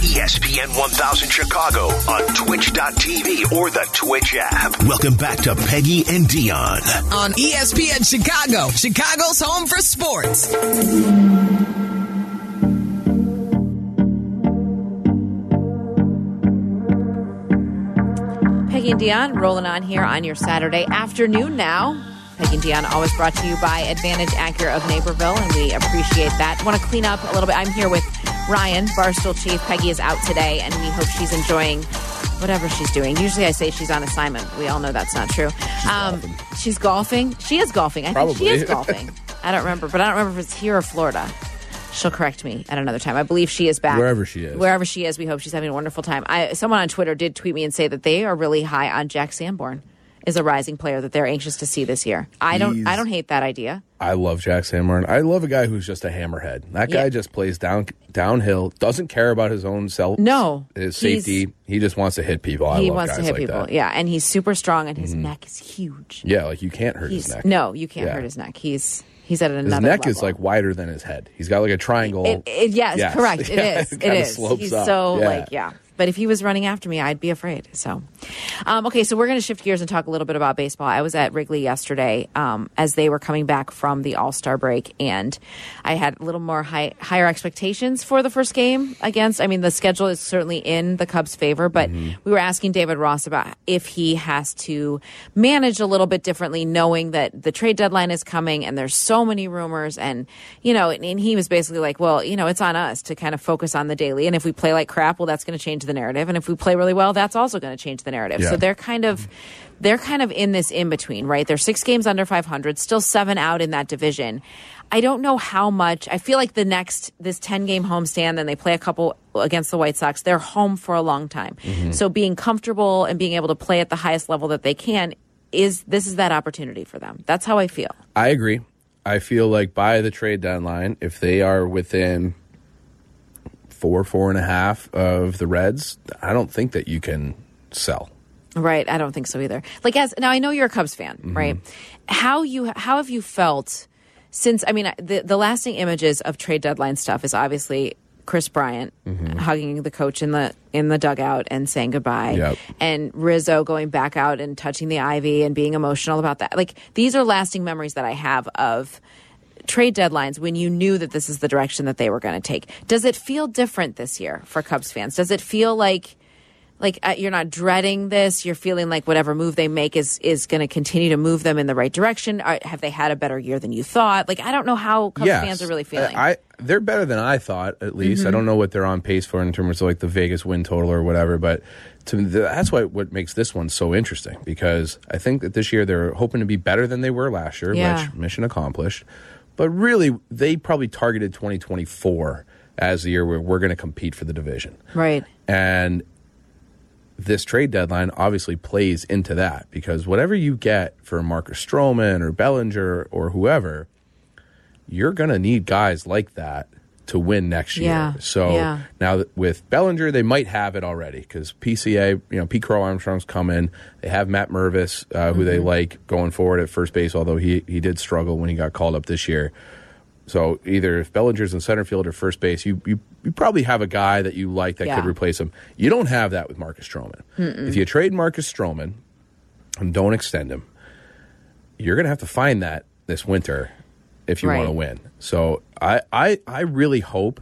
ESPN 1000 Chicago on twitch.tv or the Twitch app. Welcome back to Peggy and Dionne on ESPN Chicago, Chicago's home for sports. Peggy and Dionne rolling on here on your Saturday afternoon now. Peggy and Dionne always brought to you by Advantage Acura of Naperville, and we appreciate that. Want to clean up a little bit. I'm here with Ryan, Barstool Chief. Peggy is out today, and we hope she's enjoying whatever she's doing. Usually I say she's on assignment. We all know that's not true. She's, um, golfing. she's golfing. She is golfing. I Probably. think she is golfing. I don't remember, but I don't remember if it's here or Florida. She'll correct me at another time. I believe she is back. Wherever she is. Wherever she is, we hope she's having a wonderful time. I, someone on Twitter did tweet me and say that they are really high on Jack Sanborn is a rising player that they're anxious to see this year. I don't He's- I don't hate that idea. I love Jack Sanborn. I love a guy who's just a hammerhead. That guy Yeah. just plays down downhill, doesn't care about his own self. No. his safety. He just wants to hit people. I he love wants guys to hit like people. that. Yeah, and he's super strong and his mm-hmm. neck is huge. Yeah, like you can't hurt He's his neck. no, you can't Yeah. hurt his neck. He's he's at another. his neck is like wider than his head. He's got like a triangle. It, it, yes, Yes. correct. It is. it slopes He's up. so Yeah. like yeah. But if he was running after me, I'd be afraid. So, um, okay, so we're going to shift gears and talk a little bit about baseball. I was at Wrigley yesterday um, as they were coming back from the All Star break, and I had a little more high, higher expectations for the first game against. I mean, the schedule is certainly in the Cubs' favor, but Mm-hmm. we were asking David Ross about if he has to manage a little bit differently, knowing that the trade deadline is coming and there's so many rumors, and you know, and, and he was basically like, well, you know, it's on us to kind of focus on the daily, and if we play like crap, well, that's going to change the narrative, and if we play really well, that's also going to change the narrative. Yeah. So they're kind of they're kind of in this in between, right? They're six games under 500, still seven out in that division. I don't know how much. I feel like the next this 10 game homestand, then they play a couple against the White Sox. They're home for a long time. Mm-hmm. So being comfortable and being able to play at the highest level that they can is this is that opportunity for them. That's how I feel. I agree. I feel like by the trade deadline, if they are within four, four and a half of the Reds, I don't think that you can sell. Right. I don't think so either. Like as now I know you're a Cubs fan, Mm-hmm. right? How you how have you felt since I mean the the lasting images of trade deadline stuff is obviously Kris Bryant Mm-hmm. hugging the coach in the in the dugout and saying goodbye Yep. and Rizzo going back out and touching the ivy and being emotional about that. Like these are lasting memories that I have of trade deadlines when you knew that this is the direction that they were going to take. Does it feel different this year for Cubs fans? Does it feel like like uh, you're not dreading this you're feeling like whatever move they make is is going to continue to move them in the right direction Are, have they had a better year than you thought like i don't know how Cubs Yes. fans are really feeling Mm-hmm. I, I- they're better than I thought. At least I don't know what they're on pace for in terms of like the Vegas win total or whatever. But to me, that's why what makes this one so interesting because I think that this year they're hoping to be better than they were last year, Yeah. which mission accomplished. But really, they probably targeted 2024 as the year where we're going to compete for the division. right And this trade deadline obviously plays into that because whatever you get for Marcus Stroman or Bellinger or whoever, you're going to need guys like that to win next year. Yeah, So yeah. now that with Bellinger, they might have it already because PCA, you know, Pete Crow Armstrong's coming. They have Matt Mervis, uh, who they Mm-hmm. like going forward at first base, although he, he did struggle when he got called up this year. So either if Bellinger's in center field or first base, you, you, you probably have a guy that you like that Yeah. could replace him. You don't have that with Marcus Stroman. If you trade Marcus Stroman and don't extend him, you're going to have to find that this winter if you Right. want to win. So I, I, I really hope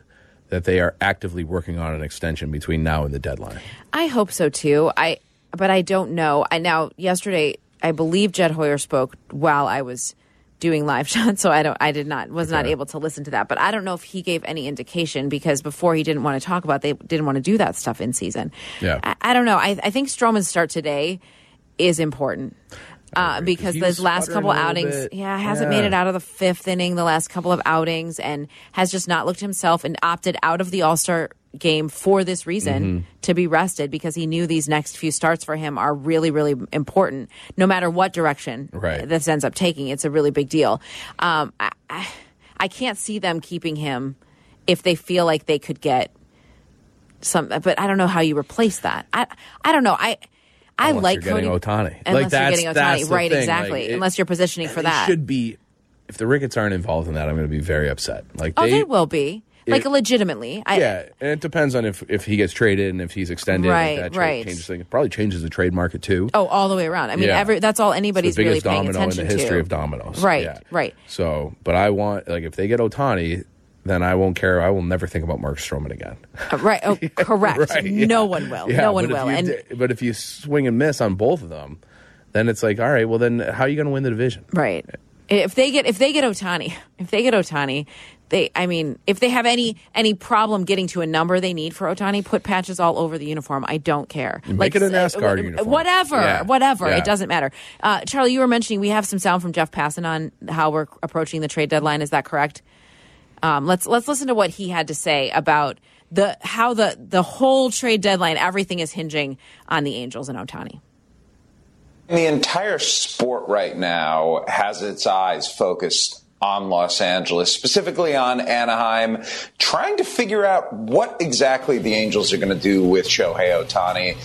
that they are actively working on an extension between now and the deadline. i hope so too. I but i don't know. I now yesterday i believe jed hoyer spoke while i was doing live shots so i don't i did not was not able to listen to that. But i don't know if he gave any indication because before he didn't want to talk about they didn't want to do that stuff in season. Yeah. i, I don't know. I, I think stroman's start today is important uh, because those last couple outings, yeah, hasn't Yeah. made it out of the fifth inning the last couple of outings, and has just not looked himself and opted out of the All Star game for this reason Mm-hmm. to be rested because he knew these next few starts for him are really, really important. No matter what direction Right. this ends up taking, it's a really big deal. Um, I, I, I can't see them keeping him if they feel like they could get some, but I don't know how you replace that. I, I don't know. I. I like Cody, Ohtani. Unless Like, that's- you're getting that's Ohtani, the right? thing. Exactly. Like, it- unless you're positioning for They that. should be. If the Ricketts aren't involved in that, I'm going to be very upset. Like oh, they, will be. like legitimately. I, yeah, and it depends on if if he gets traded and if he's extended. Right, that right. Changes things. It probably changes the trade market too. Oh, all the way around. I mean, Yeah. every that's all It's anybody's the really biggest paying domino in the attention history to. of dominoes. Right, Yeah. right. So, but I want like if they get Ohtani, then I won't care. I will never think about Mark Stroman again. Uh, right. Oh, correct. Right, yeah. No one will. Yeah, no one will. And di- but if you swing and miss on both of them, then it's like, all right, well then how are you going to win the division? right. If they get if they get Ohtani, if they get Ohtani, they I mean, if they have any any problem getting to a number they need for Ohtani, put patches all over the uniform. I don't care. Make it a uh, NASCAR wh- uniform. Whatever, Yeah, whatever. yeah. It doesn't matter. Uh, Charlie, you were mentioning we have some sound from Jeff Passan on how we're approaching the trade deadline. Is that correct? Um, let's let's listen to what he had to say about the how the the whole trade deadline, everything is hinging on the Angels and Ohtani. The entire sport right now has its eyes focused on Los Angeles, specifically on Anaheim, trying to figure out what exactly the Angels are going to do with Shohei Ohtani.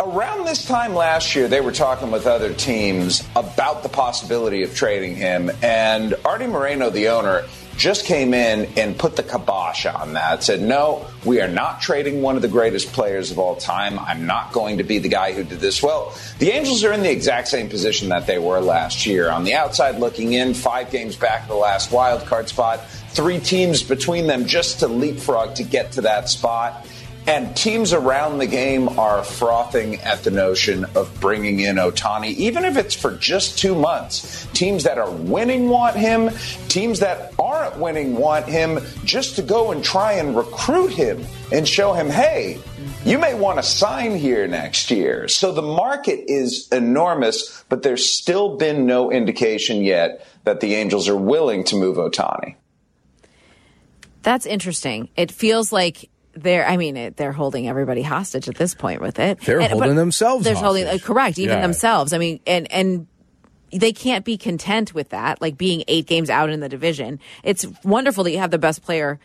Around this time last year, they were talking with other teams about the possibility of trading him, and Artie Moreno, the owner, just came in and put the kibosh on that. Said, no, we are not trading one of the greatest players of all time. I'm not going to be the guy who did this. Well, the Angels are in the exact same position that they were last year. On the outside looking in, five games back of the last wild card spot, three teams between them just to leapfrog to get to that spot. And teams around the game are frothing at the notion of bringing in Ohtani, even if it's for just two months. Teams that are winning want him. Teams that aren't winning want him just to go and try and recruit him and show him, hey, you may want to sign here next year. So the market is enormous, but there's still been no indication yet that the Angels are willing to move Ohtani. That's interesting. It feels like they're. I mean, it, they're holding everybody hostage at this point with it. They're And- holding themselves They're holding uh, correct, even Yeah. themselves. I mean, and and they can't be content with that. Like being eight games out in the division. It's wonderful that you have the best player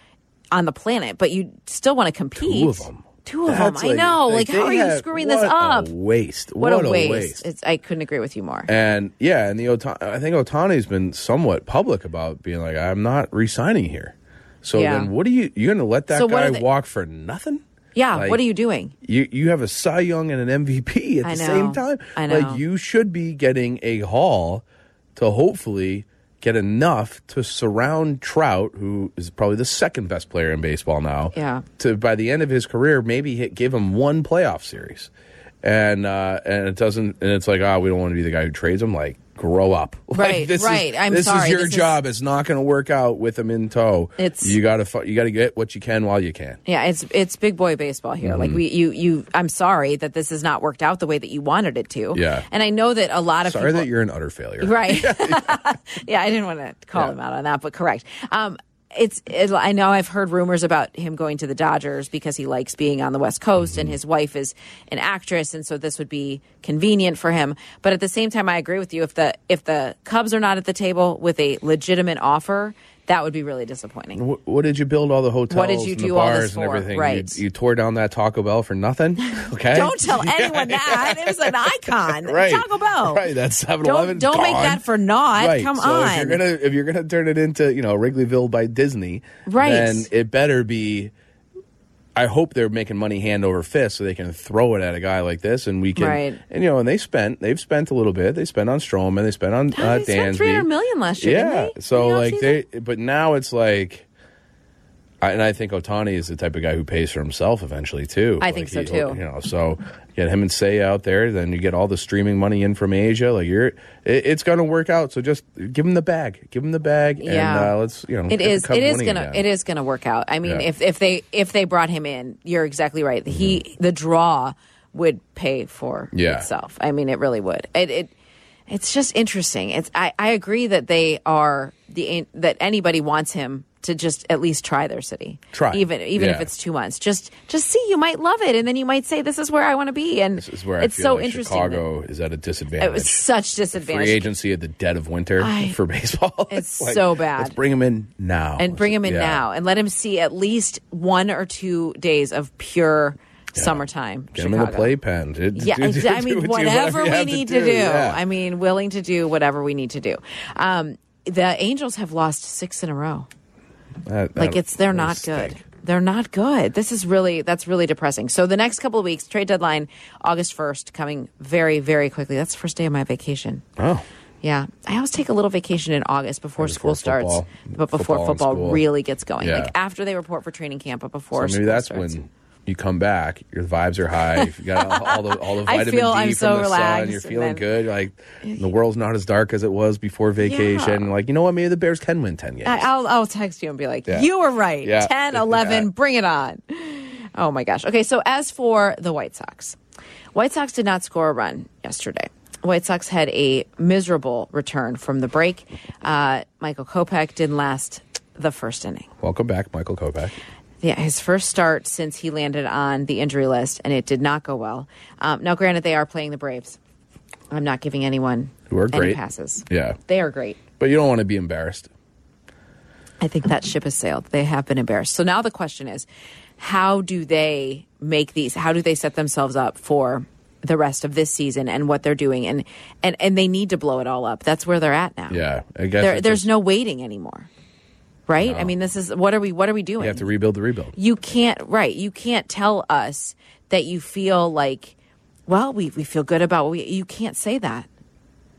on the planet, but you still want to compete. Two of them. Two of That's them. I know. Like, how are you screwing this up? A waste. What, a waste! waste. It's, I couldn't agree with you more. And yeah, and the Ota- I think Ohtani's been somewhat public about being like, I'm not re-signing here. So Yeah. then, what are you? You're going to let that So guy they- walk for nothing? yeah. like- what are you doing? You you have a Cy Young and an MVP at I the know. same time. I know. Like you should be getting a haul to hopefully get enough to surround Trout, who is probably the second best player in baseball now. Yeah. To by the end of his career, maybe hit, give him one playoff series, and uh, and it doesn't, and it's like, oh, we don't want to be the guy who trades him. Like, grow up. Like, Right, this is- right. I'm this sorry. is your This is- job. It's not going to work out with them in tow. It's- you got to you got to get what you can while you can. Yeah, it's it's big boy baseball here. Like Mm-hmm. we you you I'm sorry that this has not worked out the way that you wanted it to. Yeah. And I know that a lot of Sorry people that you're an utter failure. Right. yeah, I didn't want to call Yeah. him out on that, but correct. Um it's it, I know I've heard rumors about him going to the Dodgers because he likes being on the West Coast Mm-hmm. and his wife is an actress and so this would be convenient for him. But at the same time I agree with you if the if the Cubs are not at the table with a legitimate offer, that would be really disappointing. What, what did you build all the hotels? What did you and do all bars this and for? everything? Right. You, you tore down that Taco Bell for nothing. Okay. Don't tell anyone that. It was an icon. Right. Taco Bell. Right. That's 7 Don't don't make that for naught. Right. Come so on. If you're gonna if you're gonna turn it into you know Wrigleyville by Disney, Right. Then it better be. I hope they're making money hand over fist so they can throw it at a guy like this, and we can. Right. And you know, and they spent they've spent a little bit. They spent on Stroman. They spent on uh, they spent 300 million last year, Yeah. didn't they? So like offseason? they, but now it's like. I, and I think Ohtani is the type of guy who pays for himself eventually too. I Like, think so, he- too. You know, so get him and Say out there, then you get all the streaming money in from Asia. Like you're, it, it's going to work out. So just give him the bag, give him the bag, and Yeah. uh, let's you know. It is. It is gonna. again. It is gonna work out. I mean, Yeah. if if they if they brought him in, you're exactly right. He the draw would pay for Yeah. itself. I mean, it really would. It. it it's just interesting. It's. I, I agree that they are the that anybody wants him to just at least try their city. Try. even even if it's two months. Just just see. You might love it, and then you might say, "This is where I want to be." And This is where it's so like interesting. that- Chicago is at a disadvantage. It was such disadvantage. Free agency at the dead of winter I- for baseball. It's like, so bad. Let's bring him in now and bring him in Yeah. now and let him see at least one or two days of pure summertime. Get him in the playpen. Do- do- Yeah, do- exa- I mean, do whatever we need to do. Yeah. I mean, willing to do whatever we need to do. Um, the Angels have lost six in a row. That- Like that- it's they're not stink. good. They're not good. This is really that's really depressing. So the next couple of weeks, trade deadline August first, coming very very quickly. That's the first day of my vacation. Oh, Yeah, I always take a little vacation in August before, Right school before starts, but before Football football, really gets going. Yeah. Like after they report for training camp, but before so school maybe that's starts. when you come back. Your vibes are high. You got all, all the all the vitamin feel D I'm from so the sun. You're feeling then- good. Like the world's not as dark as it was before vacation. Yeah. Like you know what? Maybe the Bears can win ten games. I, I'll I'll text you and be like, Yeah. you were right. Yeah. 10, 11, Yeah. bring it on. Oh my gosh. Okay, so as for the White Sox, White Sox did not score a run yesterday. White Sox had a miserable return from the break. Uh, Michael Kopech didn't last the first inning. Welcome back, Michael Kopech. Yeah, his first start since he landed on the injury list, and it did not go well. Um, now, granted, they are playing the Braves. I'm not giving anyone Who are any great. passes. Yeah, They are great. but you don't want to be embarrassed. I think that ship has sailed. They have been embarrassed. So now the question is, how do they make these? How do they set themselves up for the rest of this season and what they're doing? And and and they need to blow it all up. That's where they're at now. Yeah, I guess There, there's just- no waiting anymore, right? I mean, this is what are we? What are we doing? You have to rebuild the rebuild. you can't right you can't tell us that you feel like well we, we feel good about what we you can't say that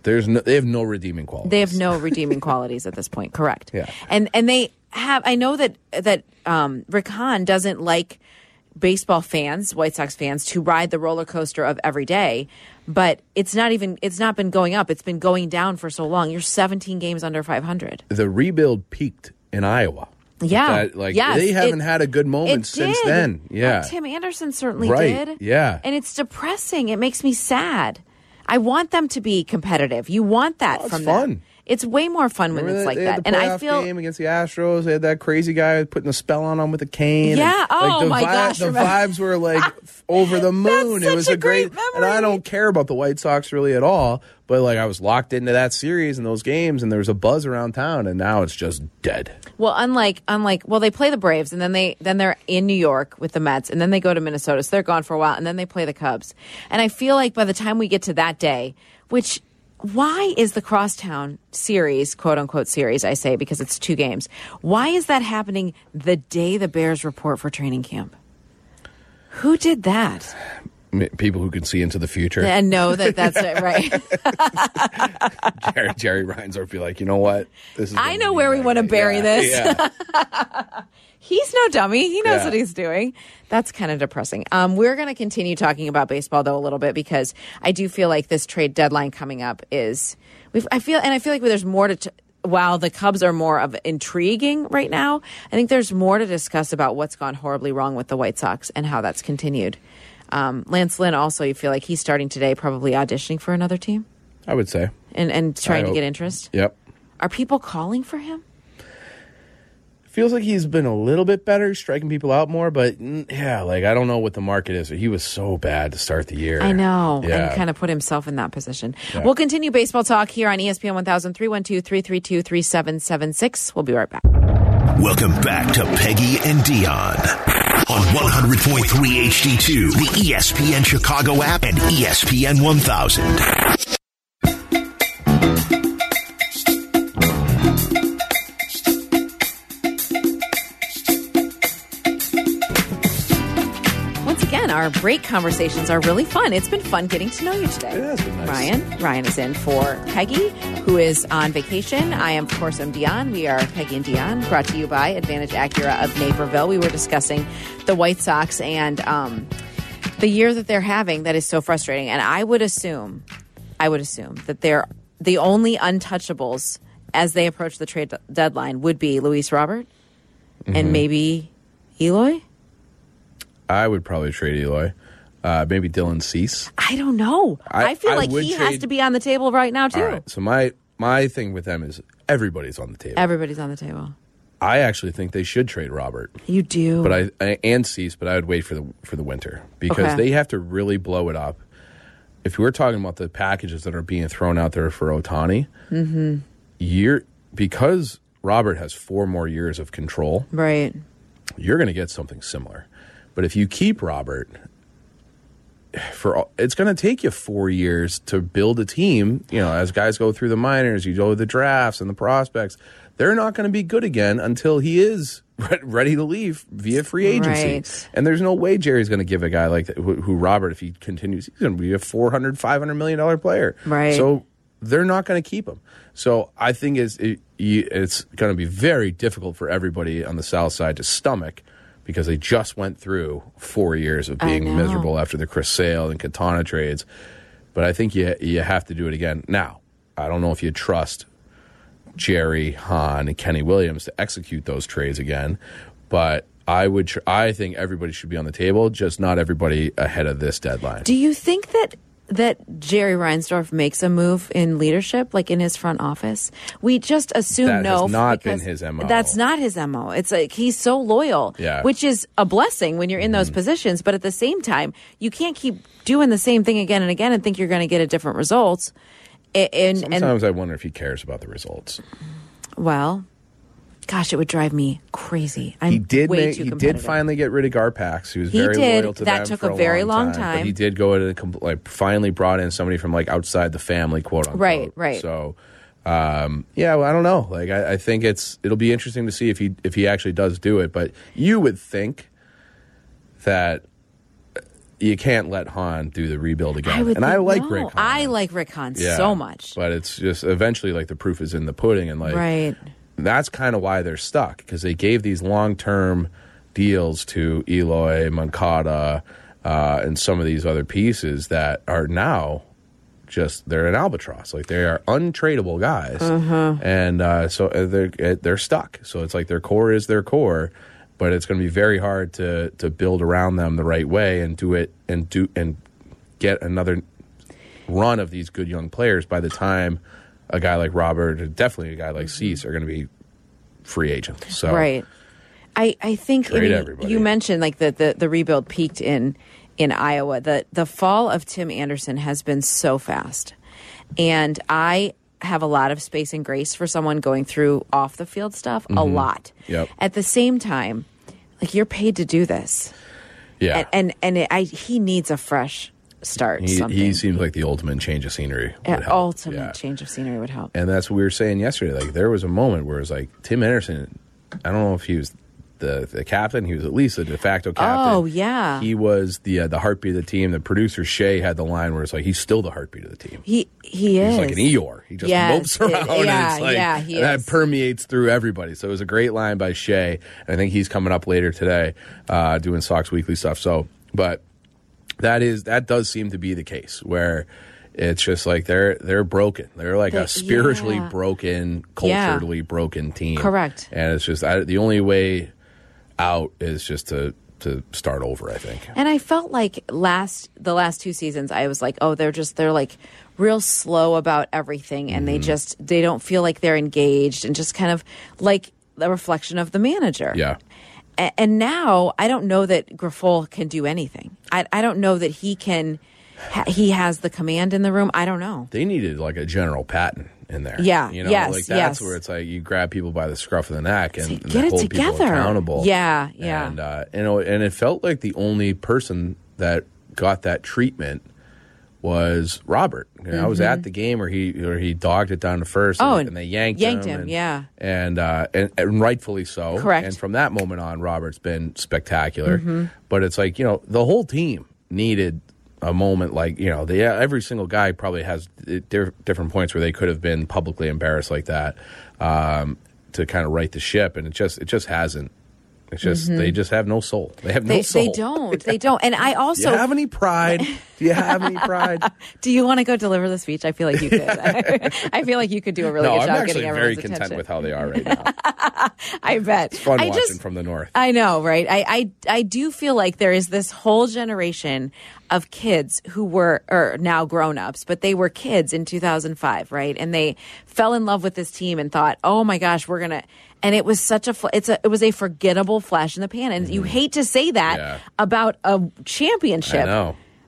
There's no, they have no redeeming quality. they have no redeeming qualities at this point correct Yeah. and and they have i know that that um rick hahn doesn't like baseball fans white sox fans to ride the roller coaster of every day but it's not even it's not been going up it's been going down for so long you're 17 games under 500 the rebuild peaked in Iowa. yeah That, like Yes, they haven't it- had a good moment since did. then. Yeah. Uh, Tim Anderson certainly Right, did. yeah. And it's depressing. It makes me sad. I want them to be competitive. You want that Oh, it's from fun. It's way more fun when it's that- like that. And I feel game against the Astros. They had that crazy guy putting a spell on them with a cane. Yeah, and, oh like, the my gosh, The remember- vibes were like over the moon. it was a a great, great and I don't care about the White Sox really at all. But like I was locked into that series and those games, and there was a buzz around town, and now it's just dead. well, unlike unlike well, they play the Braves and then they then they're in New York with the Mets and then they go to Minnesota. So they're gone for a while and then they play the Cubs. And I feel like by the time we get to that day, which why is the crosstown series, quote unquote series, I say because it's two games. Why is that happening the day the Bears report for training camp? Who did that? People who can see into the future. And know that that's it, right. Jerry, Jerry Reinsdorf be like, you know what? This is. I know where we wanna bury Yeah, this. Yeah. He's no dummy. He knows Yeah. what he's doing. That's kind of depressing. Um, we're going to continue talking about baseball though a little bit because I do feel like this trade deadline coming up is. We've, I feel and I feel like there's more to. T- while the Cubs are more of intriguing right now, I think there's more to discuss about what's gone horribly wrong with the White Sox and how that's continued. Um, Lance Lynn also, you feel like he's starting today, probably auditioning for another team I would say. and and trying to hope. get interest. Yep. Are people calling for him? Feels like he's been a little bit better, striking people out more, but yeah, like I don't know what the market is. He was so bad to start the year. I know, Yeah. and kind of put himself in that position. Yeah. We'll continue baseball talk here on ESPN 1000 312 332 3776. We'll be right back. Welcome back to Peggy and Dionne on 100.3 HD2, the ESPN Chicago app, and ESPN 1000. Again, our break conversations are really fun. It's been fun getting to know you today. It has been nice. Ryan. Ryan is in for Peggy, who is on vacation. I am, of course, I'm Dionne. We are Peggy and Dionne, brought to you by Advantage Acura of Naperville. We were discussing the White Sox and um, the year that they're having that is so frustrating. And I would assume, I would assume that they're the only untouchables as they approach the trade deadline would be Luis Robert Mm-hmm. and maybe Eloy. I would probably trade Eloy. Uh, maybe Dylan Cease. I don't know. I, I- feel I like he has to be on the table right now too. All right. So my my thing with them is everybody's on the table. Everybody's on the table. I actually think they should trade Robert, You do. but I, I and Cease, but I would wait for the for the winter because Okay. they have to really blow it up. If we're talking about the packages that are being thrown out there for Ohtani, Mm-hmm. you're because Robert has four more years of control. right. you're going to get something similar. But if you keep Robert, for all- it's going to take you four years to build a team. You know, as guys go through the minors, you go the drafts and the prospects. They're not going to be good again until he is re- ready to leave via free agency. Right. And there's no way Jerry's going to give a guy like that, who, who Robert, if he continues, he's going to be a 400, 500 million dollar player. Right. So they're not going to keep him. So I think it's, it, it's going to be very difficult for everybody on the South Side to stomach because they just went through four years of being miserable after the Chris Sale and Quintana trades. But I think you you have to do it again. Now, I don't know if you trust Jerry Hahn and Kenny Williams to execute those trades again, but I would. Tr- I think everybody should be on the table, just not everybody ahead of this deadline. Do you think that that Jerry Reinsdorf makes a move in leadership, like in his front office? We just assume That no. not been his MO. That's not his mo. It's like he's so loyal, Yeah. which is a blessing when you're in Mm-hmm. those positions. But at the same time, you can't keep doing the same thing again and again and think you're going to get a different result. And, and Sometimes I wonder if he cares about the results. well, gosh, it would drive me crazy. I'm He did. Make, he did finally get rid of Garpax. He was He very did. loyal to That took for a very long But time. he did go to the like finally brought in somebody from like outside the family, quote unquote. Right, right. So. Um, yeah, well, I don't know. Like, I, I think it's it'll be interesting to see if he if he actually does do it. But you would think that you can't let Hahn do the rebuild again. I and I like no, Rick. Hahn. I like Rick Hahn Yeah, so much. but it's just eventually like the proof is in the pudding, and like right. That's kind of why they're stuck because they gave these long term deals to Eloy, Moncada, uh, and some of these other pieces that are now just they're an albatross. Like they are untradeable guys, and uh, so uh, they're uh, they're stuck. So it's like their core is their core, but it's going to be very hard to to build around them the right way and do it and do and get another run of these good young players by the time a guy like Robert, definitely a guy like Cease, are going to be free agents. So Right. I, I think I mean, you mentioned like the, the, the rebuild peaked in in Iowa. The the fall of Tim Anderson has been so fast. And I have a lot of space and grace for someone going through off the field stuff. A lot. Mm-hmm. Yep. At the same time, like you're paid to do this. yeah, And and, and it, I he needs a fresh start. he, something. he seems like the ultimate change of scenery. help. ultimate Yeah. change of scenery would help. And that's what we were saying yesterday. Like there was a moment where it was like Tim Anderson. I don't know if he was the the captain. He was at least the de facto captain. Oh, yeah. he was the uh, the heartbeat of the team. The producer Shay had the line where it's like he's still the heartbeat of the team. He he is like an Eeyore. He just Yes, mopes around. it- yeah, and it's like, yeah, he and that permeates through everybody. So it was a great line by Shay. And I think he's coming up later today, uh, doing Sox Weekly stuff. So, but that is that does seem to be the case where it's just like they're they're broken. They're like They- a spiritually yeah. broken, Yeah. culturally broken team. Correct. And it's just I, the only way out is just to to start over. I think. And I felt like last the last two seasons I was like, oh, they're just they're like real slow about everything and Mm-hmm. they just they don't feel like they're engaged and just kind of like the reflection of the manager. Yeah. And now I don't know that Grifol can do anything. I I don't know that he can ha- he has the command in the room. I don't know. they needed like a general Patton in there. Yeah, you know, yes, like that's yes. where it's like you grab people by the scruff of the neck and, and "Get it hold people together." accountable. Yeah, yeah. and uh, you know, and it felt like the only person that got that treatment was Robert. You know, I was at the game where he where he dogged it down to first, Mm-hmm. Oh, and, and they yanked, yanked him, him, and, yeah. and, uh, and and rightfully so. Correct. And from that moment on, Robert's been spectacular. Mm-hmm. But it's like you know, the whole team needed a moment like you know, the every single guy probably has different points where they could have been publicly embarrassed like that um, to kind of right the ship, and it just it just hasn't. It's just they just have no soul. They have no Mm-hmm. They, soul. they don't. They don't. And I also you have any pride? Do you have any pride? Do you want to go deliver the speech? I feel like you could. I feel like you could do a really no, good I'm job actually getting very content attention. with how they are right now. I bet. Fun I watching just, from the north. I know, right? I, I I do feel like there is this whole generation of kids who were or now grown-ups, but they were kids in 2005, right? And they fell in love with this team and thought, "Oh my gosh, we're going to and it was such a it's a it was a forgettable flash in the pan and you hate to say that Mm-hmm. Yeah. about a championship.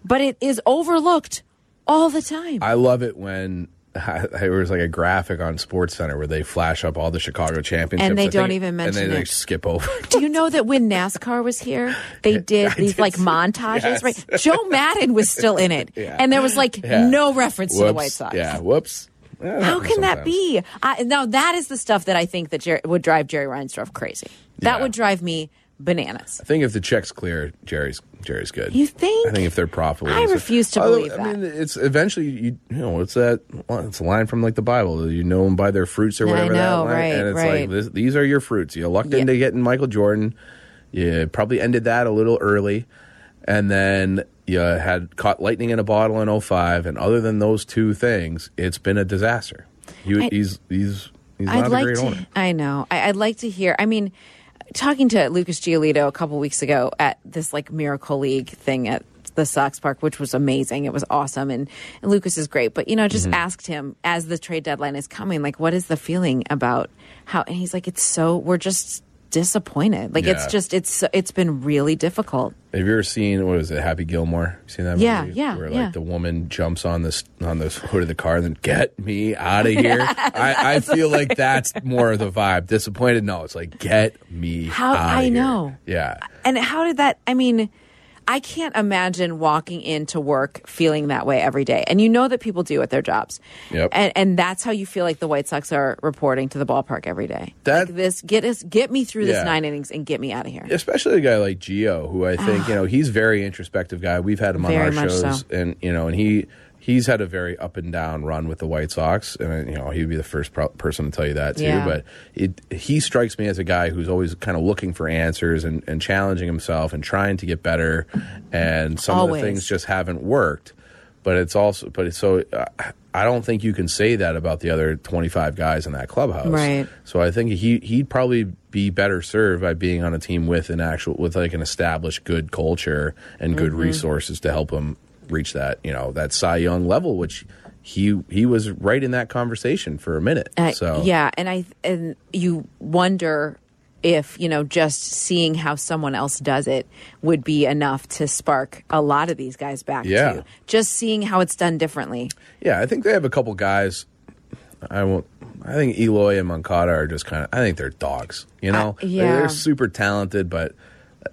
But it is overlooked all the time. I love it when there was like a graphic on Sports Center where they flash up all the Chicago championships, And they I don't think- even mention and they it. skip over. Do you know that when NASCAR was here, they did I these did like see- montages, yes. right? Joe Maddon was still in it, Yeah. and there was like Yeah. no reference to the White Sox. Yeah, whoops. Yeah, How can that be? I, now that is the stuff that I think that Jerry, would drive Jerry Reinsdorf crazy. That would drive me bananas. I think if the check's clear, Jerry's Jerry's good. You think? I think if they're profitable, I refuse to Although, believe I mean, that. it's eventually you you know it's that it's a line from like the Bible. You know them by their fruits or whatever. I know, that line, right, and it's right. like this, these are your fruits. You lucked Yeah. into getting Michael Jordan. You probably ended that a little early, and then you had caught lightning in a bottle in 05, And other than those two things, it's been a disaster. He, I- he's he's he's not I'd a like great to. owner. I know. I, I'd like to hear. I mean, talking to Lucas Giolito a couple weeks ago at this like Miracle League thing at the Sox Park, which was amazing. It was awesome, and, and Lucas is great. But you know, just mm-hmm. asked him as the trade deadline is coming, like, what is the feeling about how? And he's like, it's so we're just disappointed. Like it's just it's it's been really difficult. Have you ever seen what was it, Happy Gilmore? You seen that Yeah, movie? yeah, Where yeah. like the woman jumps on this on the hood of the car and then get me out of here. I, I feel like that's more of the vibe. Disappointed? No, it's like get me. How- I here. know. Yeah. And how did that? I mean, I can't imagine walking into work feeling that way every day. And you know that people do at their jobs. Yep. And and that's how you feel like the White Sox are reporting to the ballpark every day. That- like this get us get me through this nine innings and get me out of here. Especially a guy like Gio, who I think ah. you know he's very introspective guy. We've had him on Very our shows, so. and you know, and he he's had a very up and down run with the White Sox, and you know he'd be the first pro- person to tell you that too. Yeah. But it, he strikes me as a guy who's always kind of looking for answers and, and challenging himself and trying to get better. And some Always. of the things just haven't worked. But it's also, but it's so. Uh, I don't think you can say that about the other 25 guys in that clubhouse. Right. So I think he he'd probably be better served by being on a team with an actual with like an established good culture and good Mm-hmm. resources to help him reach that you know that Cy Young level, which he he was right in that conversation for a minute. Uh, so yeah, and I and you wonder if you know just seeing how someone else does it would be enough to spark a lot of these guys back Yeah. too. Just seeing how it's done differently. yeah, I think they have a couple guys. I won't. I think Eloy and Moncada are just kind of. I think they're dogs. You know, Uh, yeah. they're super talented, but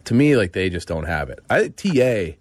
to me, like they just don't have it. I Ta.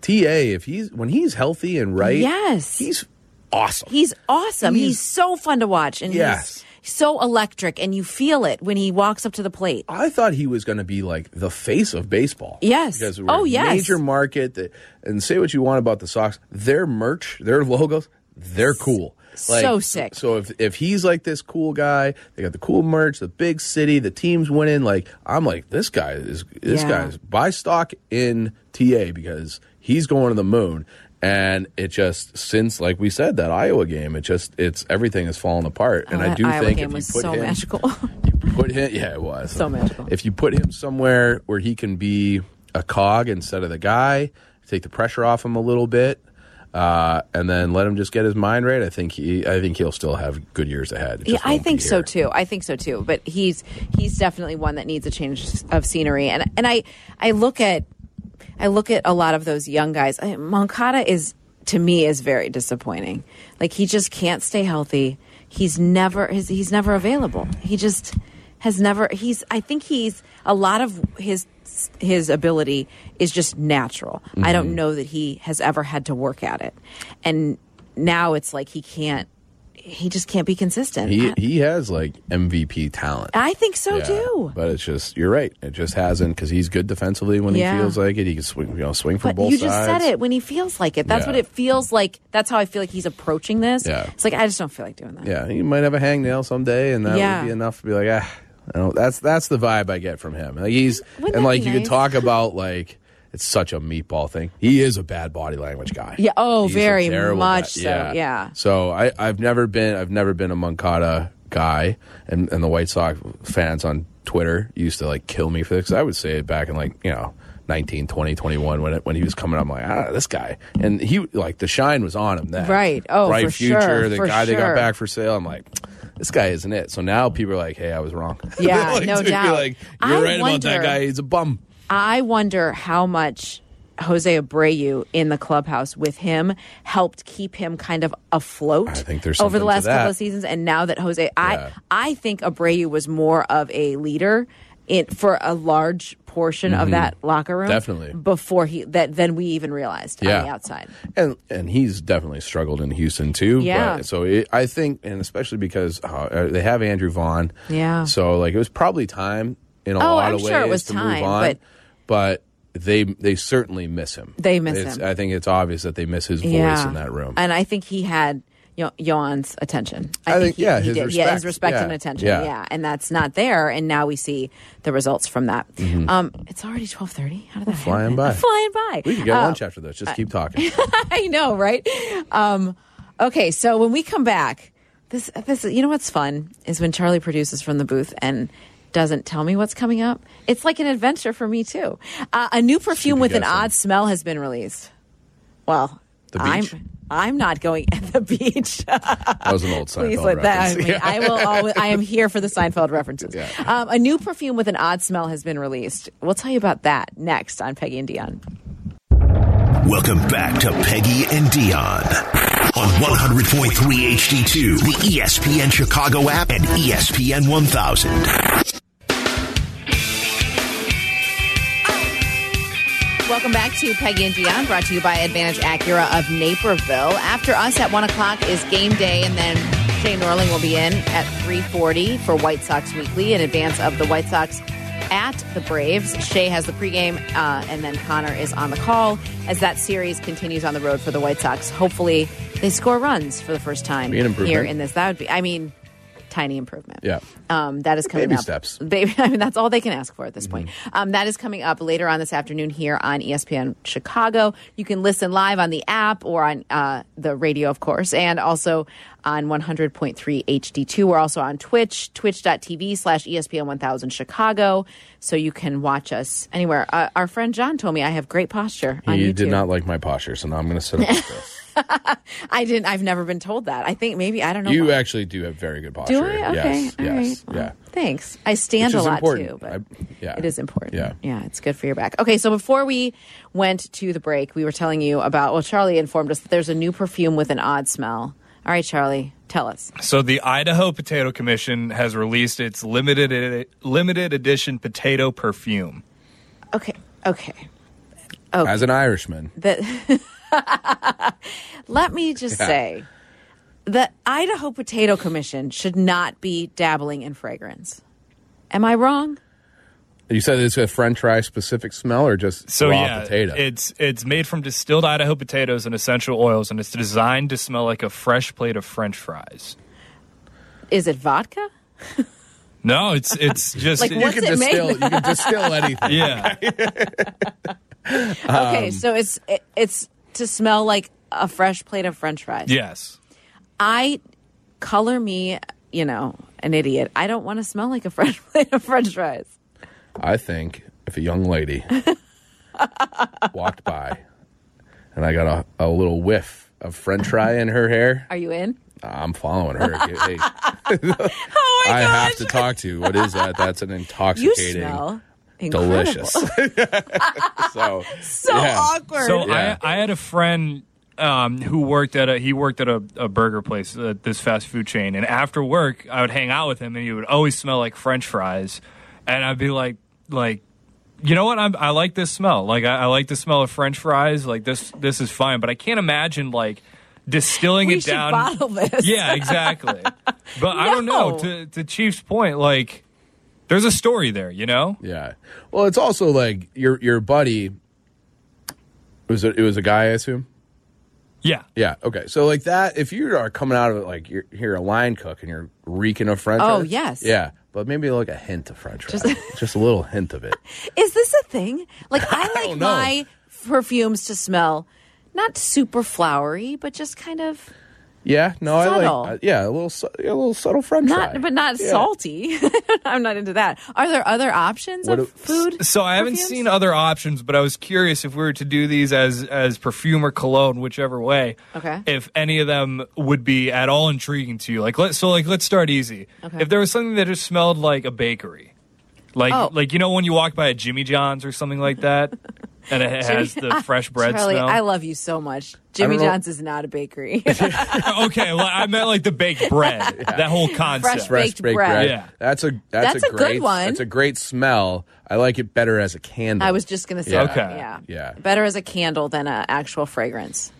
Ta, if he's when he's healthy and right, Yes. he's awesome. He's awesome. He's, He's- so fun to watch, and Yes. he's so electric, and you feel it when he walks up to the plate. I thought he was going to be like the face of baseball. Yes. Because we're Oh, a yes. Major market. That, and say what you want about the Sox. Their merch, their logos, they're cool. So sick. So if if he's like this cool guy, they got the cool merch, the big city, the team's winning. Like I'm like this guy is this Yeah. guy's buy stock in TA because he's going to the moon. And it just since like we said that Iowa game, it just it's everything has fallen apart. and Oh, I do Iowa think if you was put so him, magical. you put him yeah it was So magical. if you put him somewhere where he can be a cog instead of the guy take the pressure off him a little bit uh, and then let him just get his mind right i think he i think he'll still have good years ahead Yeah, I think so too. I think so too. But he's he's definitely one that needs a change of scenery. And and I I look at I look at a lot of those young guys. I- Moncada is to me is very disappointing. Like he just can't stay healthy. He's never he's, he's never available. He just has never he's I think he's a lot of his his ability is just natural. I Mm-hmm. don't know that he has ever had to work at it. And now it's like he can't he just can't be consistent. he he has like mvp talent I think so Yeah, too. but it's just you're right it just hasn't because he's good defensively when Yeah. he feels like it he can swing you know swing from But both you just sides said it when he feels like it. That's Yeah. what it feels like. That's how I feel like he's approaching this. Yeah. It's like I just don't feel like doing that. Yeah, he might have a hangnail someday, and that would be enough to be like, ah, I don't, that's that's the vibe I get from him. Like he's Wouldn't and like be you could talk about like it's such a meatball thing. He is a bad body language guy. Yeah, oh, He's very much so, yeah. So I I've never been I've never been a Moncada guy, and and the White Sox fans on Twitter used to like kill me for this. I would say it back in like you know. 19, 20, 21 when it, when he was coming up, I'm like, ah, this guy. And he, like, the shine was on him then. Right. Oh, Bright for future, sure, the guy they got back for sale. I'm like, this guy isn't it. So now people are like, hey, I was wrong. Yeah, Like, no doubt. Like, you're I right about that guy. He's a bum. I wonder how much Jose Abreu in the clubhouse with him helped keep him kind of afloat I think there's over the last couple of seasons. And now that Jose, Yeah. I I think Abreu was more of a leader in for a large portion of that locker room, Mm-hmm. Definitely. before he that than we even realized Yeah. on the outside. and and he's definitely struggled in Houston too. Yeah. But, so it, I think, and especially because uh, they have Andrew Vaughn. Yeah. So like it was probably time in a Oh, lot I'm of ways sure it was to time, move on. but- but they they certainly miss him. They miss It's- him. I think it's obvious that they miss his voice yeah, in that room. and I think he had. Yoan's attention. I think, he, yeah, he his did. Yeah, his respect. respect Yeah. and attention. Yeah. Yeah. and that's not there. And now we see the results from that. Mm-hmm. Um, it's already twelve thirty. How did that flying happen? by. Flying by. we could get Uh, lunch after this. Just keep talking. I know, right? Um, okay, so when we come back, this this you know what's fun is when Charlie produces from the booth and doesn't tell me what's coming up. It's like an adventure for me too. Uh, a new perfume be with an odd smell has been released. Well, The beach? I'm I'm not going at the beach. That was an old Seinfeld Please let that. I, reference. mean, I will. Always, I am here for the Seinfeld references. Yeah. Um, a new perfume with an odd smell has been released. We'll tell you about that next on Peggy and Dionne. Welcome back to Peggy and Dionne on 100.3 HD2, the ESPN Chicago app, and ESPN 1000. Welcome back to Peggy and Dionne, brought to you by Advantage Acura of Naperville. After us at one o'clock is game day, and then Shay Norling will be in at three forty for White Sox Weekly in advance of the White Sox at the Braves. Shay has the pregame, uh, and then Connor is on the call as that series continues on the road for the White Sox. Hopefully, they score runs for the first time Be an improvement. here in this. That would be, I mean, tiny improvement. Yeah. Um, that is coming Baby up. steps. Baby, I mean, that's all they can ask for at this point. Mm-hmm. Um, that is coming up later on this afternoon here on ESPN Chicago. You can listen live on the app or on uh, the radio, of course, and also on 100.3 HD2. We're also on Twitch, twitch.tv slash ESPN 1000 Chicago. So you can watch us anywhere. Uh, our friend John told me I have great posture on He YouTube. did not like my posture, so now I'm going to sit up. I didn't. I've never been told that. I think maybe I don't know. You why. actually do have very good posture. Do I? Okay. Yes. All yes. right. Well, Yeah. Thanks. I stand a lot important. too, but I- yeah. it is important. Yeah. Yeah, it's good for your back. Okay, so before we went to the break, we were telling you about well, Charlie informed us that there's a new perfume with an odd smell. All right, Charlie, tell us. So the Idaho Potato Commission has released its limited limited edition potato perfume. Okay. Okay. Oh. As an Irishman, That Let me just Yeah. say the Idaho Potato Commission should not be dabbling in fragrance. Am I wrong? you said it's a French fry specific smell or just So raw yeah, potato? it's it's made from distilled Idaho potatoes and essential oils, and it's designed to smell like a fresh plate of French fries. Is it vodka? No, it's it's just Like, you can it distill. You can distill anything. yeah. Okay, um, so it's it, it's to smell like a fresh plate of French fries. yes. I color me, you know, an idiot. I don't want to smell like a fresh plate of French fries. I think if a young lady walked by and I got a, a little whiff of French fry in her hair, Are you in? I'm following her. Hey, Oh my I have to talk to. You. What is that? That's an You intoxicating, smell incredible. delicious. so So yeah. awkward. So Yeah. I, I had a friend um, who worked at a he worked at a, a burger place at this fast food chain, and after work I would hang out with him, and he would always smell like French fries, and I'd be like like. You know what? I'm, I like this smell. Like I, I like the smell of French fries. Like this, this is fine. But I can't imagine like distilling we it should down. bottle this. Yeah, exactly. But I don't know. To, to Chief's point, like there's a story there. You know? Yeah. Well, it's also like your your buddy. It was a, it was a guy, I assume. Yeah. Yeah. Okay. So like that, if you are coming out of it like you're you're a line cook and you're reeking of French. Oh, fries, yes. Yeah. But maybe like a hint of French fries. Just, a little hint of it. Is this a thing? Like I like don't my perfumes to smell not super flowery, but just kind of Yeah. No, I like. Uh, yeah, a little su- a little subtle French not, fry. but not Yeah. salty. I'm not into that. Are there other options What of do- food? So I haven't perfumes? seen other options, but I was curious if we were to do these as as perfume or cologne, whichever way. Okay. If any of them would be at all intriguing to you, like let so like let's start easy. Okay. If there was something that just smelled like a bakery, like Oh. like you know when you walk by a Jimmy John's or something like that. and it has the fresh bread Charlie, smell. I love you so much. Jimmy know- John's is not a bakery. okay, well, I meant like the baked bread. That whole concept. Fresh Fresh baked baked bread. bread. Yeah. That's a that's, That's a good great one. That's a great smell. I like it better as a candle. I was just gonna say, Yeah. Okay. yeah, Yeah. better as a candle than an actual fragrance.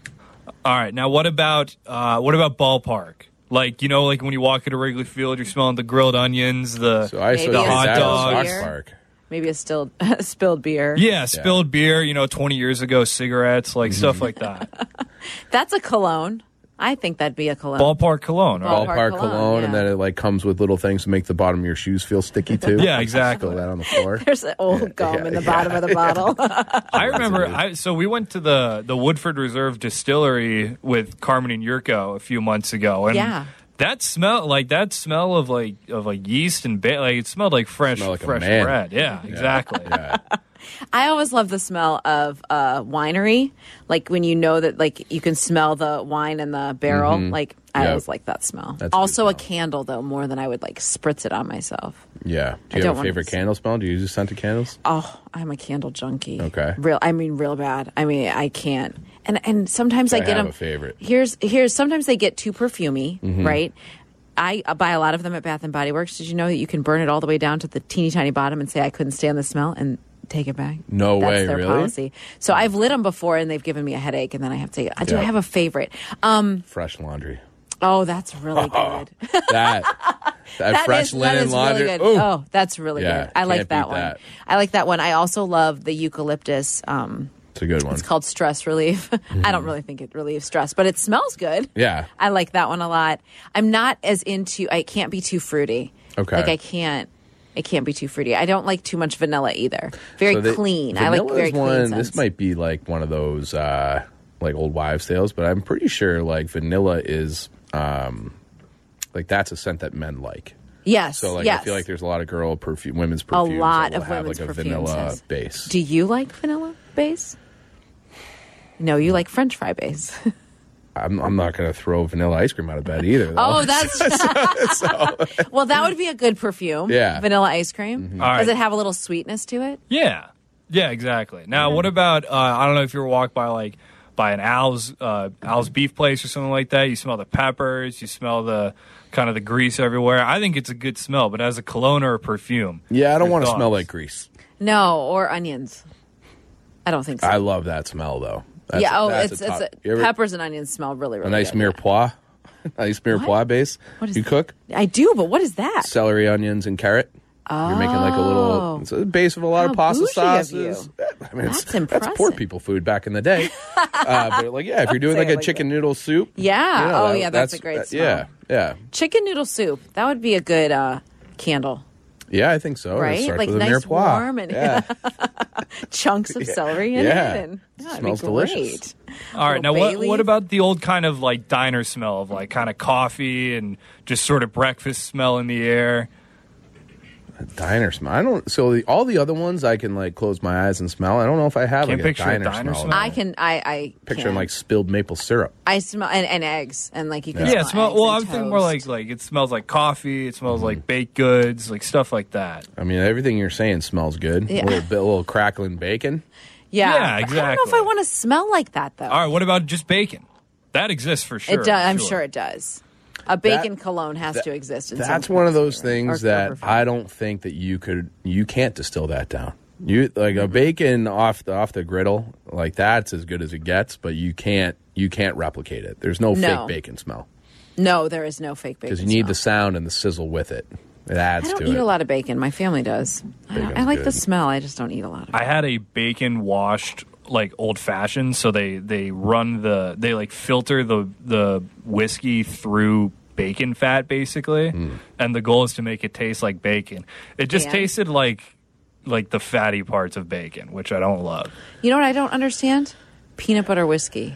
All right, now what about uh, what about ballpark? Like you know, like when you walk into Wrigley Field, you're smelling the grilled onions, the so I Maybe hot that with dog. Park. Maybe a still spilled beer. yeah, spilled beer. You know, 20 years ago, cigarettes, like Mm-hmm. stuff like that. That's a cologne. I think that'd be a cologne. Ballpark cologne. Right? Ballpark Ballpark cologne, cologne, and then it like comes with little things to make the bottom of your shoes feel sticky too. Yeah, exactly. Spill that on the floor. There's an old gum yeah, in the yeah. bottom of the bottle. I remember. I, so we went to the the Woodford Reserve Distillery with Carmen and Jurko a few months ago, and Yeah. That smell, like that smell of like of like yeast and ba- like it smelled like fresh Smelled like fresh bread. Yeah, exactly. Yeah. I always love the smell of a winery, like when you know that like you can smell the wine in the barrel. Like I Yep. always like that smell. That's also a smell. candle though, more than I would like spritz it on myself. Yeah. Do you don't have a favorite candle smell? Do you use scented candles? Oh, I'm a candle junkie. Okay. Real I mean real bad. I mean I can't. And and sometimes I, I get have them a favorite. Here's here's sometimes they get too perfumey, Mm-hmm. right? I uh, buy a lot of them at Bath and Body Works. Did you know that you can burn it all the way down to the teeny tiny bottom and say I couldn't stand the smell and take it back? No That's way, their really? policy. So I've lit them before and they've given me a headache and then I have to it. Do I have a favorite? Um Fresh laundry. oh, that's really good. That that, That fresh is- linen is laundry. Really. Oh, that's really Yeah, good. I like that one. that. I like that one. I also love the eucalyptus. Um, It's a good one. it's called stress relief. I don't really think it relieves stress, but it smells good. Yeah. I like that one a lot. I'm not as into. I can't be too fruity. Okay. Like I can't. It can't be too fruity. I don't like too much vanilla either. Very So the- clean. I like vanilla very is clean one. scents. This might be like one of those uh, like old wives' tales, but I'm pretty sure like vanilla is um, like that's a scent that men like. Yes. So like yes. I feel like there's a lot of girl perfume, women's perfumes. A lot of have women's like a perfumes, vanilla yes. base. Do you like vanilla base? No, you like French fry base. I'm, I'm not going to throw vanilla ice cream out of bed either. Though. Oh, that's well. That would be a good perfume. Yeah. Mm-hmm. vanilla ice cream. All right. Does it have a little sweetness to it? Yeah, yeah, exactly. Now, what about? Uh, I don't know if you ever walked by like by an Al's uh, Al's beef place or something like that. You smell the peppers. You smell the kind of the grease everywhere. I think it's a good smell, but as a cologne or a perfume, yeah, I don't want to smell like grease. No, or onions. I don't think so. I love that smell though. That's, yeah. Oh, that's it's it's a, ever- peppers and onions smell really really a nice good. mirepoix, nice mirepoix base. What is you that? cook I do, but what is that? celery, onions, and carrot. You're making like a little. It's a base of a lot How of pasta bougie of you. sauces. I mean, it's, That's that's poor people food back in the day. uh, but like, yeah, if you're doing like a like chicken noodle soup. Yeah. you know, oh that- yeah, that's, a great that-. Yeah, yeah, Chicken noodle soup. That would be a good uh, candle. Yeah. I think so. Right? starts Like with nice, warm, and- yeah, Chunks of celery in Yeah. it. And, yeah, it'd Smells be delicious. great. all right. Now, Little what what about the old kind of like diner smell of like kind of coffee and just sort of breakfast smell in the air? Diner smell. I don't. So the, all the other ones, I can like close my eyes and smell. I don't know if I have Can't like a picture a diner, diner smell. smell. I can. I. I Picturing can. like spilled maple syrup. I smell and, and eggs and like you can. Yeah, smell it smell. eggs Well, and I'm thinking more like like it smells like coffee. It Mm-hmm. smells like baked goods, like stuff like that. I mean, everything you're saying smells good. Yeah. A little bit, a little crackling bacon. yeah. Yeah, but I don't know if. I want to smell like that though. All right. What about just bacon? That exists for sure. it does. I'm sure it does. A bacon cologne has that- to exist. In That's some one of those right? things Or that perfume. I don't think that you could you can't distill that down. You like Mm-hmm. a bacon off the off the griddle, like that's as good as it gets, but you can't you can't replicate it. There's no, No. fake bacon smell No, there is no fake bacon. because you need the sound and the sizzle with it. It adds I don't to eat it. a lot of bacon. My family does. I, Bacon's I like the smell. I just don't eat a lot of it. I had a bacon washed like old fashioned, so they they run the they like filter the the whiskey through bacon fat basically, Hmm. and the goal is to make it taste like bacon. It just Yeah. tasted like like the fatty parts of bacon, which I don't love. You know what I don't understand? Peanut butter whiskey.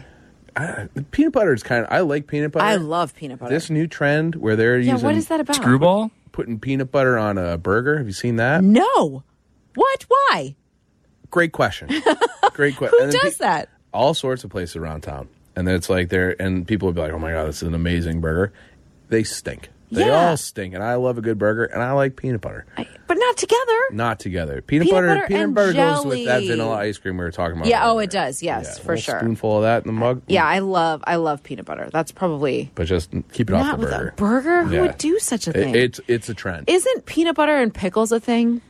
I- peanut butter is kind of I like peanut butter. I love peanut butter. this new trend where they're yeah, using what is that about? Screwball? putting peanut butter on a burger. Have you seen that? No. What? Why? Great question. Great question. Who does that? all sorts of places around town. And then it's like they're and people would be like, "Oh my god, this is an amazing burger." They stink. They Yeah. all stink, and I love a good burger, and I like peanut butter. I- but not together. Not together. Peanut, Peanut butter, butter peanut and butter goes with that jelly. vanilla ice cream we were talking about. Yeah, oh, earlier. it does. Yes, for little sure. Spoonful of that in the mug. Yeah, I love I love peanut butter. That's probably but just keep it off not the with burger. a burger. Who Yeah. would do such a It- thing? it's it's a trend. Isn't peanut butter and pickles a thing?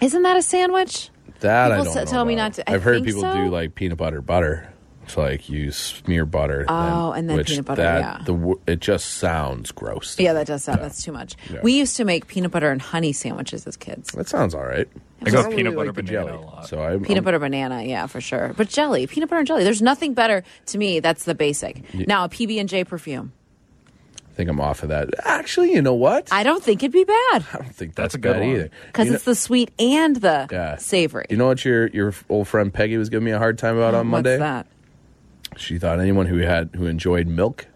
Isn't that a sandwich? that I people don't s- know tell me about. not to- I I've heard think people so. do like peanut butter butter. It's like you smear butter. Oh, and then which peanut butter, That, yeah. the it just sounds gross. Yeah, that does sound that's too much. Yeah. We used to make peanut butter and honey sandwiches as kids. That sounds all right. I go don't really peanut butter like banana jelly, a lot. So I Peanut butter banana, yeah, for sure. But jelly, peanut butter and jelly. There's nothing better to me. That's the basic. Now a PB and J perfume. I think I'm off of that. Actually, you know what? I I don't think it'd be bad I don't think That's that's, a good bad one. either. because You it's the sweet and the Yeah. savory. You know what your your old friend Peggy was giving me a hard time about oh, on Monday? What's that? She thought anyone who had who enjoyed milk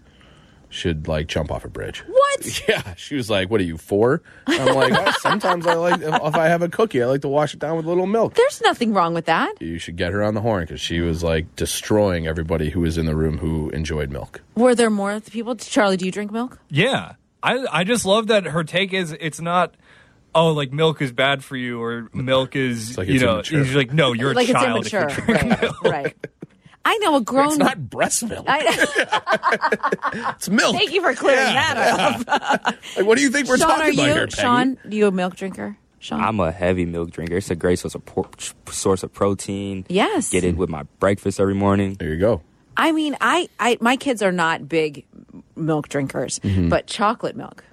should like jump off a bridge. What? Yeah, she was like, "What are you for?" I'm like, "Oh, "Sometimes I like if, if I have a cookie, I like to wash it down with a little milk." There's nothing wrong with that. You should get her on the horn because she was like destroying everybody who was in the room who enjoyed milk. Were there more people? Charlie, do you drink milk? Yeah, I I just love that her take is it's not. Oh, like milk is bad for you, or milk is like you it's know. immature. He's like, no, you're a like it's child. if you immature, drink right? milk. right. I know a grown. It's not breast milk. I, it's milk. thank you for clearing that up. Like, what do you think we're Sean, talking are about you? here, Peggy? Sean, are you a milk drinker? Sean, I'm a heavy milk drinker. It's a great source of por- source of protein. Yes. Get it with my breakfast every morning. There you go. I mean, I, I, my kids are not big milk drinkers, mm-hmm. but chocolate milk,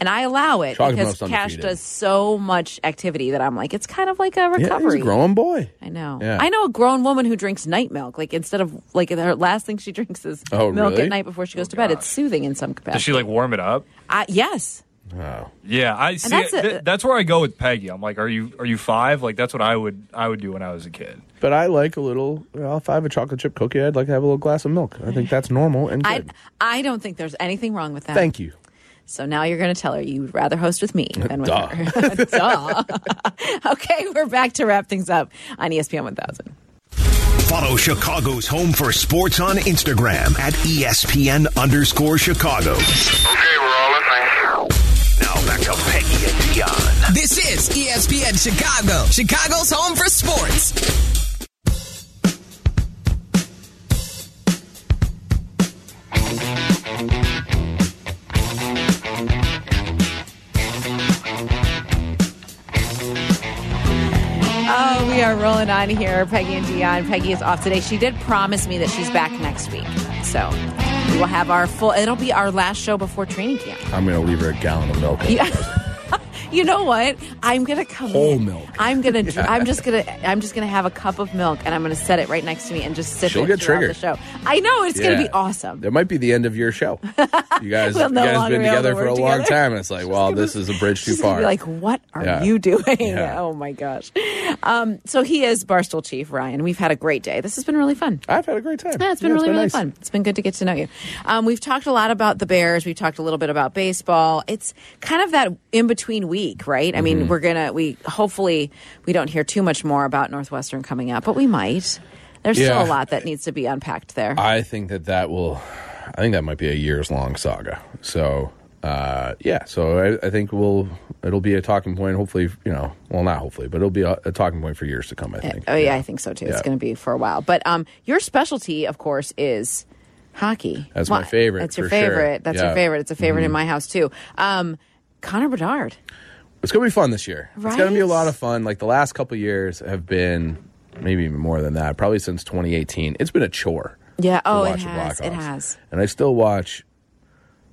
and I allow it Mm-hmm. Because Cash does so much activity that I'm like, it's kind of like a recovery. Yeah, he's recovery. a growing boy. I know. Yeah. I know a grown woman who drinks night milk. Like instead of like her last thing she drinks is Oh, milk really? at night before she goes to bed. It's soothing in some capacity. Does she like warm it up? I, yes. Oh. Yeah, I see. that's That's, a- that's where I go with Peggy. I'm like, are you are you five? Like that's what I would I would do when I was a kid. But I like a little. Well, if I have a chocolate chip cookie, I'd like to have a little glass of milk. I think that's normal and I, good. I don't think there's anything wrong with that. Thank you. So now you're going to tell her you'd rather host with me than with Duh. her. Duh. okay, we're back to wrap things up on ESPN 1000. Follow Chicago's Home for Sports on Instagram at ESPN underscore Chicago. Okay, we're all listening. Now back to Peggy and Dionne. This is ESPN Chicago, Chicago's home for sports. Oh, we are rolling on here. Peggy and Dionne. Peggy is off today. She did promise me that she's back next week. So we will have our full, it'll be our last show before training camp. I'm going to leave her a gallon of milk. Yeah. You know what? I'm gonna come Whole in. milk. I'm gonna. dr- I'm just gonna. I'm just gonna have a cup of milk, and I'm gonna set it right next to me and just sip She'll it get triggered. the show. I know it's gonna be awesome. It might be the end of your show. You guys, We'll you no guys been together for a work long time. And it's like, well, this is a bridge too far. be like, "What are Yeah. you doing?" Yeah. Oh my gosh. Um, so he is Barstool Chief Ryan. We've had a great day. This has been really fun. I've had a great time. Yeah, it's been really, really nice. fun. It's been good to get to know you. Um, we've talked a lot about the Bears. We've talked a little bit about baseball. It's kind of that in between week, right? I Mm-hmm. mean, we're gonna we hopefully we don't hear too much more about Northwestern coming up, but we might. There's still a lot that needs to be unpacked there. I think that that will. I think that might be a years long saga. So uh, yeah, so I, I think we'll it'll be a talking point. Hopefully, you know, well, not hopefully, but it'll be a, a talking point for years to come. I think. oh yeah, I think so too. It's going to be for a while. But um, your specialty, of course, is hockey. That's my favorite, That's your for sure. favorite. That's your Yeah. Mm-hmm. favorite. It's a favorite in my house too. Um, Connor Bedard. It's gonna be fun this year. It's gonna be a lot of fun. Like the last couple years have been, maybe even more than that. Probably since 2018, it's been a chore. Yeah. to Oh, it has. It has. And I still watch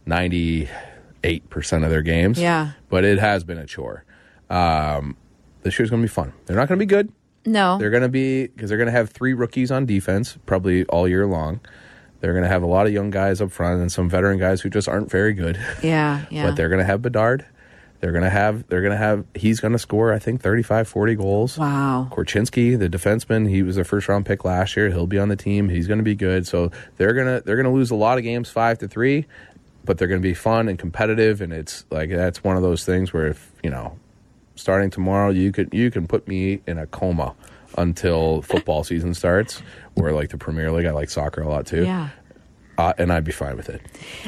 98 percent of their games. Yeah. but it has been a chore. Um, this year's gonna be fun. They're not gonna be good. No. They're gonna be because they're gonna have three rookies on defense probably all year long. They're gonna have a lot of young guys up front and some veteran guys who just aren't very good. Yeah. Yeah. but they're going to have Bedard. They're going to have they're going to have he's going to score I think 35 40 goals. Wow. Korchinski, the defenseman, he was a first round pick last year. He'll be on the team. He's going to be good. So they're going to they're going to lose a lot of games 5 to 3, but they're going to be fun and competitive and it's like that's one of those things where if, you know, starting tomorrow you could you can put me in a coma until football season starts or like the Premier League. I like soccer a lot too Yeah. uh, and I'd be fine with it.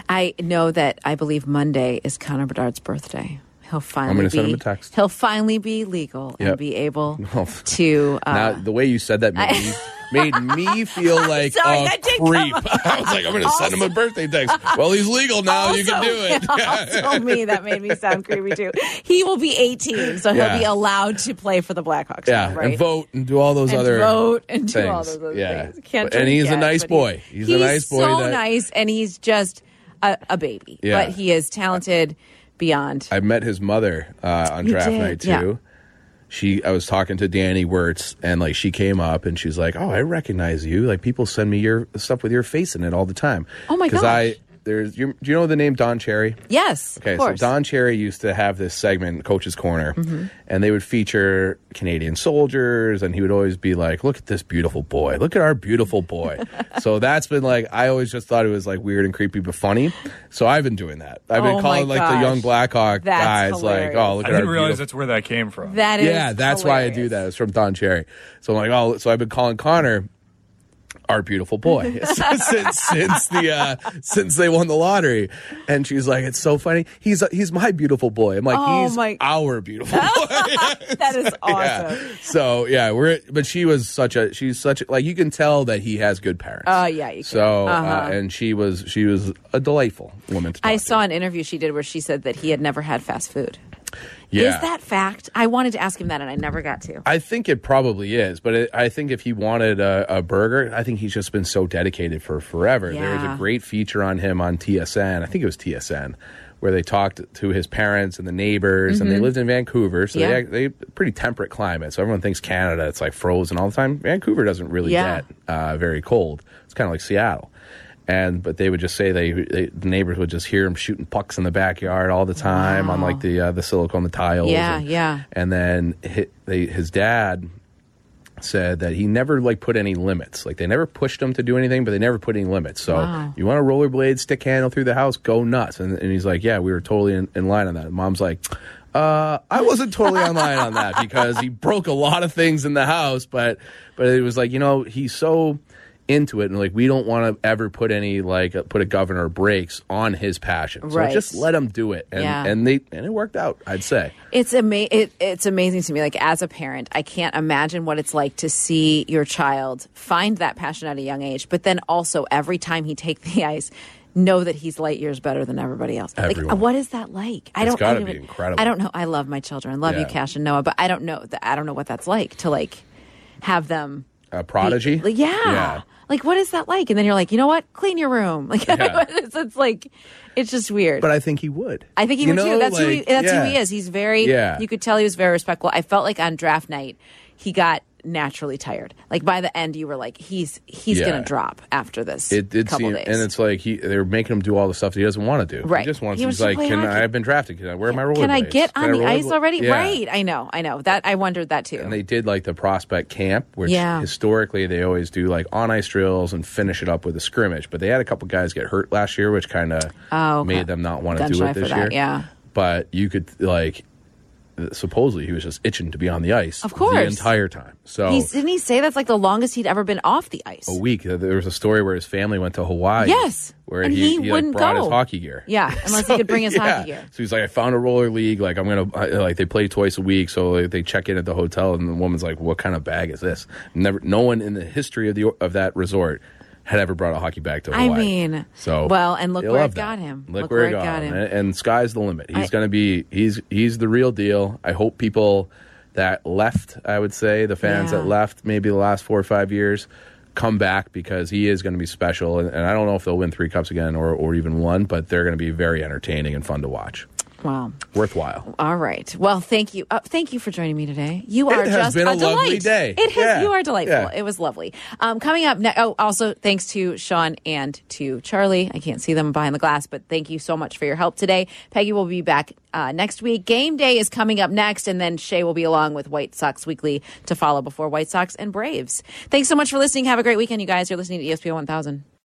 I know that I believe Monday is Connor Bedard's birthday. He'll finally gonna be, send him a text. He'll finally be legal and Yep. be able to. Uh, now, the way you said that made me, made me feel like sorry, a that did come creep. I was like, I'm going to send him a birthday text. Well, he's legal now. you can do it. also me, that made me sound creepy too. He will be 18, so he'll be allowed to play for the Blackhawks. yeah, right? and vote and do all those And other vote and do all those other yeah. things. Can't But- and drink he's a yet, nice but boy. He's, a nice boy. So that, nice, and he's just a, a baby. Yeah. But he is talented beyond. I met his mother uh, on You draft did, night too. yeah. She, I was talking to Danny Wirtz, and like she came up and she's like, "Oh, I recognize you. Like people send me your stuff with your face in it all the time." Oh, my Because gosh. I there's you, do you know the name Don Cherry? yes, Okay, of so. Don Cherry used to have this segment, Coach's Corner, Mm-hmm. and they would feature Canadian soldiers, and he would always be like, "Look at this beautiful boy! Look at our beautiful boy!" so that's been like, I always just thought it was like weird and creepy, but funny. So I've been doing that. I've been Oh, calling my like the young Blackhawk That's guys, like, "Oh, look I at didn't our realize beautiful that's where that came from. that is yeah, that's why I do that. It's from Don Cherry. So I'm like, oh, so I've been calling Connor our beautiful boy since since the uh, since they won the lottery, and she's like, it's so funny. He's he's my beautiful boy. I'm like, Oh, he's my- our beautiful boy. That is awesome. yeah. So yeah, we're but she was such a she's such a, like you can tell that he has good parents. Oh, yeah, you. So uh, Uh-huh. and she was she was a delightful woman to talk I to. saw an interview she did where she said that he had never had fast food. Yeah. Is that fact? I wanted to ask him that and I never got to. I think it probably is, but it, I think if he wanted a, a burger, I think he's just been so dedicated for forever. There was a great feature on him on TSN. I think it was TSN, where they talked to his parents and the neighbors, and they lived in Vancouver, so Mm-hmm. Yeah. they they pretty temperate climate. So everyone thinks Canada it's like frozen all the time. Vancouver doesn't really Yeah. get uh, very cold. It's kind of like Seattle. And but they would just say they, they the neighbors would just hear him shooting pucks in the backyard all the time on like the uh, the silicone the tiles. Yeah, and, yeah. And then hi they, his dad said that he never like put any limits. Like they never pushed him to do anything, but they never put any limits. So Wow. you want a rollerblade stick handle through the house, go nuts. And, and he's like, yeah, we were totally in, in line on that. And mom's like, uh, I wasn't totally on line on that because he broke a lot of things in the house, but but it was like you know he's so into it and like we don't want to ever put any like uh, put a governor brakes on his passion. So Right. just let him do it. And Yeah. and they and it worked out. I'd say. It's amazing it, it's amazing to me. Like as a parent, I can't imagine what it's like to see your child find that passion at a young age, but then also every time he take the ice, know that he's light years better than everybody else. Like, what is that like? I It's don't. I gotta don't be even- incredible. I don't know. I love my children. Love you, Cash and Noah, but I don't know. that I don't know what that's like to like have them. A be- prodigy. like, yeah. Yeah. Like what is that like? And then you're like, you know what? Clean your room. Like Yeah. it's, it's like, it's just weird. But I think he would. I think he You would know, too. That's who he, that's yeah. who he is. He's very. Yeah. You could tell he was very respectful. I felt like on draft night, he got naturally tired. Like by the end, you were like, he's he's Yeah. gonna drop after this It did couple seem, days. and it's like he they're making him do all the stuff that he doesn't want to do. Right. He just wants. He wants he's to like, play can hockey. I, I've been drafted? Can I wear my rollerblades? Can I get on the ice already? Right. I know. I know that. I wondered that too. And they did like the prospect camp, which Yeah. historically they always do like on ice drills and finish it up with a scrimmage. But they had a couple guys get hurt last year, which kind of Oh, okay. made them not want to Gun do shy it for this that, year. yeah. But you could like supposedly he was just itching to be on the ice Of course. the entire time. So He's, didn't he say that's like the longest he'd ever been off the ice? a week. Uh, there was a story where his family went to Hawaii. Yes. where And he, he he, like, wouldn't brought his hockey gear. Yeah, unless he could bring his hockey gear. So he's like, I found a roller league. Like I'm gonna I- like they play twice a week. So like, they check in at the hotel, and the woman's like, "What kind of bag is this?" Never. No one in the history of the of that resort had ever brought a hockey bag to I mean, so well, and look where it that. got him. Look, Look where, where it it got, got him. him. And, and sky's the limit. He's I- gonna be he's he's the real deal. I hope people that left, I would say, the fans Yeah. that left maybe the last four or five years come back because he is going to be special and, and i don't know if they'll win three cups again or, or even one but they're going to be very entertaining and fun to watch Wow. worthwhile All right. Well, thank you. Uh, thank you for joining me today. You are just been a delight. lovely day. It has. Yeah. You are delightful. Yeah. It was lovely. Um, coming up. Ne- oh, also thanks to Sean and to Charlie. I can't see them behind the glass, but thank you so much for your help today. Peggy will be back uh, next week. Game day is coming up next, and then Shay will be along with White Sox Weekly to follow before White Sox and Braves. Thanks so much for listening. Have a great weekend, you guys. You're listening to ESPN 1000.